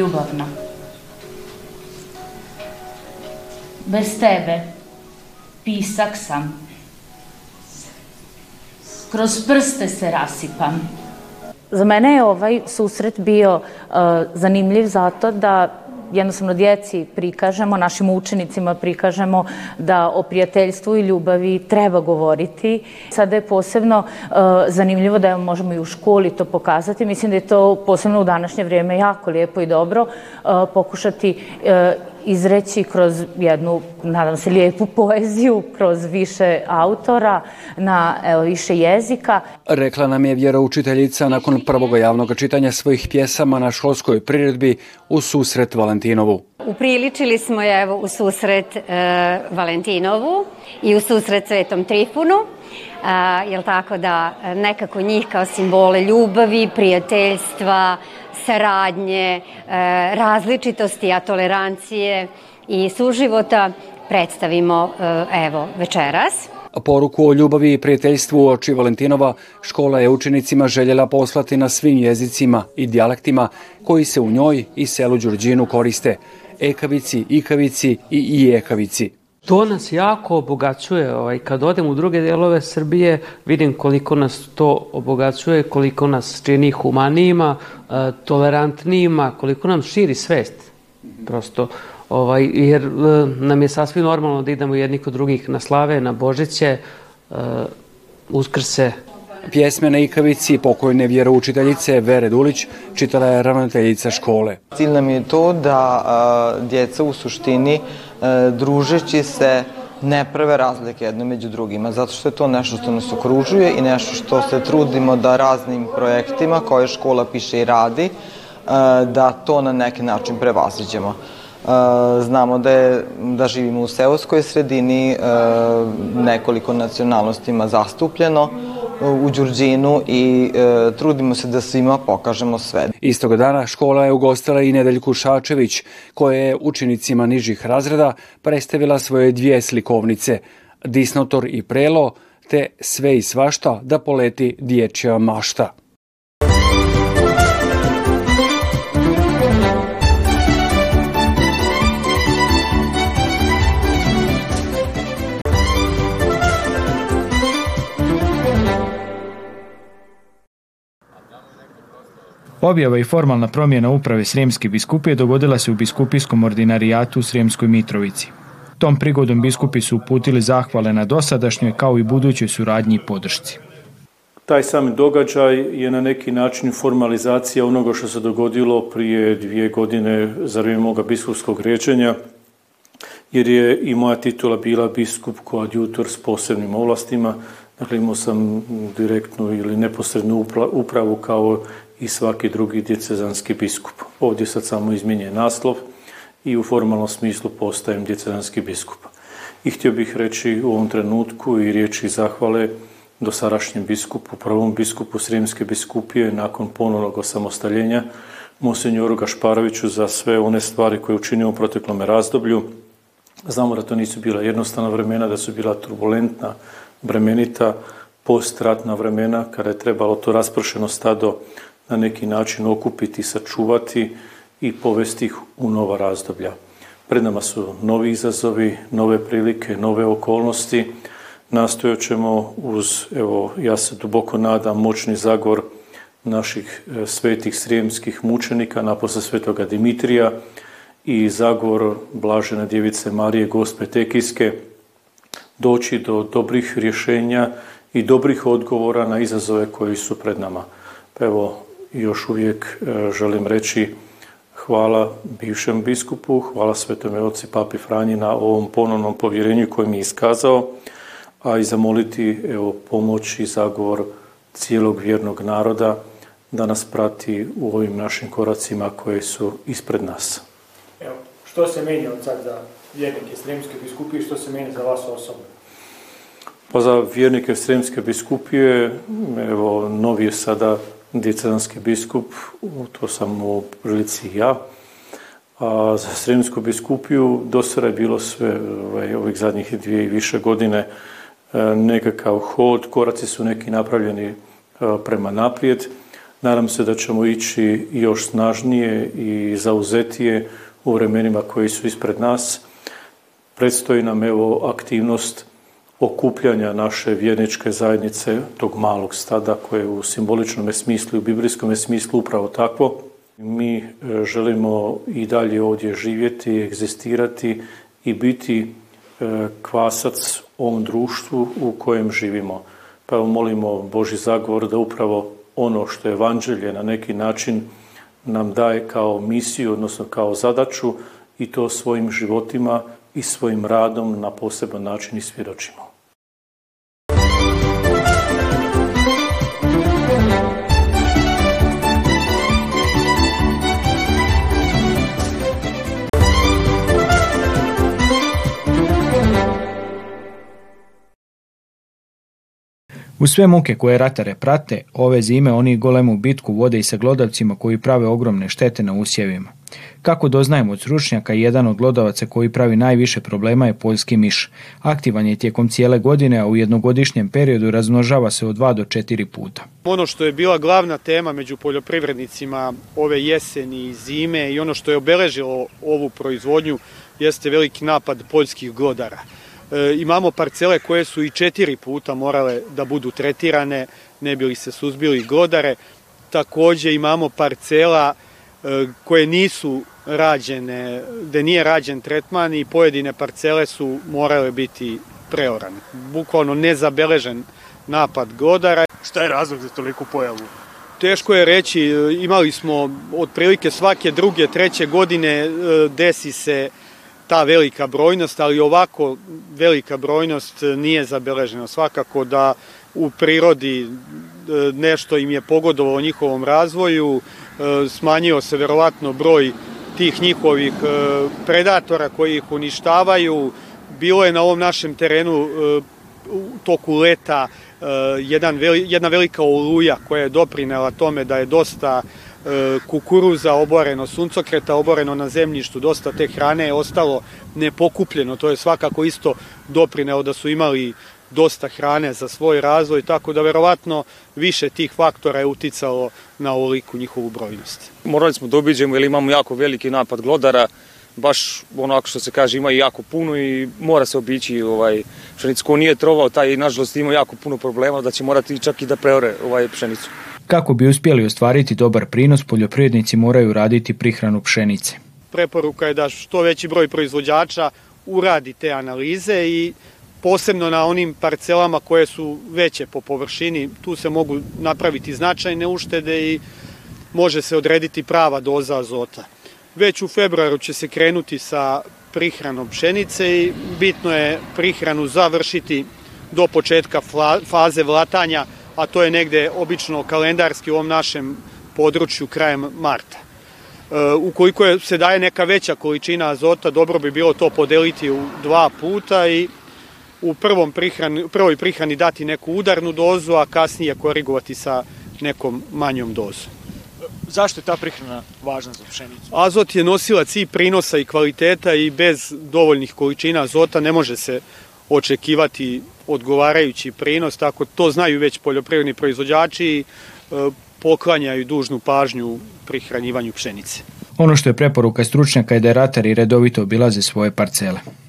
ljubavna. Bez tebe, pisak sam, kroz prste se rasipam. Za mene je ovaj susret bio uh, zanimljiv zato da jednostavno djeci prikažemo, našim učenicima prikažemo da o prijateljstvu i ljubavi treba govoriti. Sada je posebno e, zanimljivo da možemo i u školi to pokazati. Mislim da je to posebno u današnje vrijeme jako lijepo i dobro e, pokušati e, izreći kroz jednu, nadam se, lijepu poeziju, kroz više autora, na evo, više jezika. Rekla nam je učiteljica nakon prvog javnog čitanja svojih pjesama na školskoj priredbi u susret Valentinovu. Upriličili smo je evo, u susret e, Valentinovu i u susret Svetom Trifunu. jer jel tako da nekako njih kao simbole ljubavi, prijateljstva, saradnje, e, različitosti, a tolerancije i suživota predstavimo e, evo večeras. Poruku o ljubavi i prijateljstvu oči Valentinova škola je učenicima željela poslati na svim jezicima i dijalektima koji se u njoj i selu Đurđinu koriste. Ekavici, Ikavici i Ijekavici to nas jako obogaćuje. Ovaj, kad odem u druge dijelove Srbije, vidim koliko nas to obogaćuje, koliko nas čini humanijima, e, tolerantnijima, koliko nam širi svest. Prosto, ovaj, jer e, nam je sasvim normalno da idemo jedni kod drugih na slave, na Božiće, e, uskrse, Pjesme na ikavici pokojne vjeroučiteljice Vere Dulić čitala je ravnateljica škole. Cilj nam je to da djeca u suštini e, družeći se ne prave razlike jedno među drugima, zato što je to nešto što nas okružuje i nešto što se trudimo da raznim projektima koje škola piše i radi, e, da to na neki način prevaziđemo. E, znamo da, je, da živimo u seoskoj sredini, nekoliko nacionalnostima zastupljeno, u Đurđinu i e, trudimo se da svima pokažemo sve. Istog dana škola je ugostila i Nedeljku Šačević, koja je učenicima nižih razreda predstavila svoje dvije slikovnice, Disnotor i Prelo, te sve i svašta da poleti dječja mašta. Objava i formalna promjena uprave Srijemske biskupije dogodila se u biskupijskom ordinarijatu u Srijemskoj Mitrovici. Tom prigodom biskupi su uputili zahvale na dosadašnjoj kao i budućoj suradnji i podršci. Taj sam događaj je na neki način formalizacija onoga što se dogodilo prije dvije godine za vrijeme moga biskupskog rečenja, jer je i moja titula bila biskup koadjutor s posebnim ovlastima Dakle, imao sam direktnu ili neposrednu upravu kao i svaki drugi djecezanski biskup. Ovdje sad samo izmjenje naslov i u formalnom smislu postajem djecezanski biskup. I htio bih reći u ovom trenutku i riječi zahvale Sarašnjem biskupu, prvom biskupu Srijemske biskupije nakon ponovnog osamostaljenja, monsenjoru Gašparoviću za sve one stvari koje učinio u proteklom razdoblju. Znamo da to nisu bila jednostavna vremena, da su bila turbulentna bremenita postratna vremena kada je trebalo to raspršeno stado na neki način okupiti, sačuvati i povesti ih u nova razdoblja. Pred nama su novi izazovi, nove prilike, nove okolnosti. Nastojat ćemo uz, evo, ja se duboko nadam, moćni zagor naših e, svetih srijemskih mučenika, naposle svetoga Dimitrija i zagor Blažene djevice Marije Gospe Tekijske, doći do dobrih rješenja i dobrih odgovora na izazove koji su pred nama. evo, još uvijek e, želim reći hvala bivšem biskupu, hvala svetome oci Papi Franji na ovom ponovnom povjerenju koje mi je iskazao, a i zamoliti evo, pomoć i zagovor cijelog vjernog naroda da nas prati u ovim našim koracima koje su ispred nas. Što se meni od sad za vjernike Sremske biskupije i što se meni za vas osobno? Pa za vjernike Sremske biskupije, evo, novi je sada djecanski biskup, to sam u prilici ja, a za Sremsku biskupiju do sada je bilo sve ovaj, ovih zadnjih dvije i više godine e, nekakav hod, koraci su neki napravljeni e, prema naprijed. Nadam se da ćemo ići još snažnije i zauzetije u vremenima koji su ispred nas. Predstoji nam evo aktivnost okupljanja naše vjerničke zajednice, tog malog stada koje u simboličnom smislu i u biblijskom smislu upravo takvo. Mi e, želimo i dalje ovdje živjeti, egzistirati i biti e, kvasac ovom društvu u kojem živimo. Pa evo molimo Boži zagovor da upravo ono što je evanđelje na neki način nam daje kao misiju, odnosno kao zadaću i to svojim životima i svojim radom na poseban način i svjedočimo. U sve muke koje ratare prate, ove zime oni golemu bitku vode i sa glodavcima koji prave ogromne štete na usjevima. Kako doznajemo od stručnjaka, jedan od glodavaca koji pravi najviše problema je poljski miš. Aktivan je tijekom cijele godine, a u jednogodišnjem periodu razmnožava se od dva do četiri puta. Ono što je bila glavna tema među poljoprivrednicima ove jeseni i zime i ono što je obeležilo ovu proizvodnju jeste veliki napad poljskih glodara. E, imamo parcele koje su i četiri puta morale da budu tretirane, ne bi se suzbili godare. Također imamo parcela e, koje nisu rađene, gdje nije rađen tretman i pojedine parcele su morale biti preorane. Bukvalno nezabeležen napad godara. Šta je razlog za toliku pojavu? Teško je reći, e, imali smo otprilike svake druge, treće godine desi se ta velika brojnost, ali ovako velika brojnost e, nije zabeležena. Svakako da u prirodi e, nešto im je pogodovalo njihovom razvoju, e, smanjio se verovatno broj tih njihovih predatora koji ih uništavaju. Bilo je na ovom našem terenu u toku leta jedna velika oluja koja je doprinela tome da je dosta E, kukuruza oboreno, suncokreta oboreno na zemljištu, dosta te hrane je ostalo nepokupljeno, to je svakako isto doprineo da su imali dosta hrane za svoj razvoj, tako da verovatno više tih faktora je uticalo na ovoliku njihovu brojnost. Morali smo da obiđemo jer imamo jako veliki napad glodara, baš onako što se kaže ima jako puno i mora se obići ovaj, pšenicu. Ko nije trovao taj nažalost ima jako puno problema da će morati čak i da preore ovaj, pšenicu. Kako bi uspjeli ostvariti dobar prinos, poljoprivrednici moraju raditi prihranu pšenice. Preporuka je da što veći broj proizvođača uradi te analize i posebno na onim parcelama koje su veće po površini. Tu se mogu napraviti značajne uštede i može se odrediti prava doza azota. Već u februaru će se krenuti sa prihranom pšenice i bitno je prihranu završiti do početka faze vlatanja a to je negde obično kalendarski u ovom našem području krajem marta. E, ukoliko se daje neka veća količina azota, dobro bi bilo to podeliti u dva puta i u prvoj prihrani dati neku udarnu dozu, a kasnije korigovati sa nekom manjom dozom. Zašto je ta prihrana važna za pšenicu? Azot je nosilac i prinosa i kvaliteta i bez dovoljnih količina azota ne može se očekivati odgovarajući prinos, tako to znaju već poljoprivredni proizvođači i e, poklanjaju dužnu pažnju pri hranjivanju pšenice. Ono što je preporuka stručnjaka je da ratari redovito obilaze svoje parcele.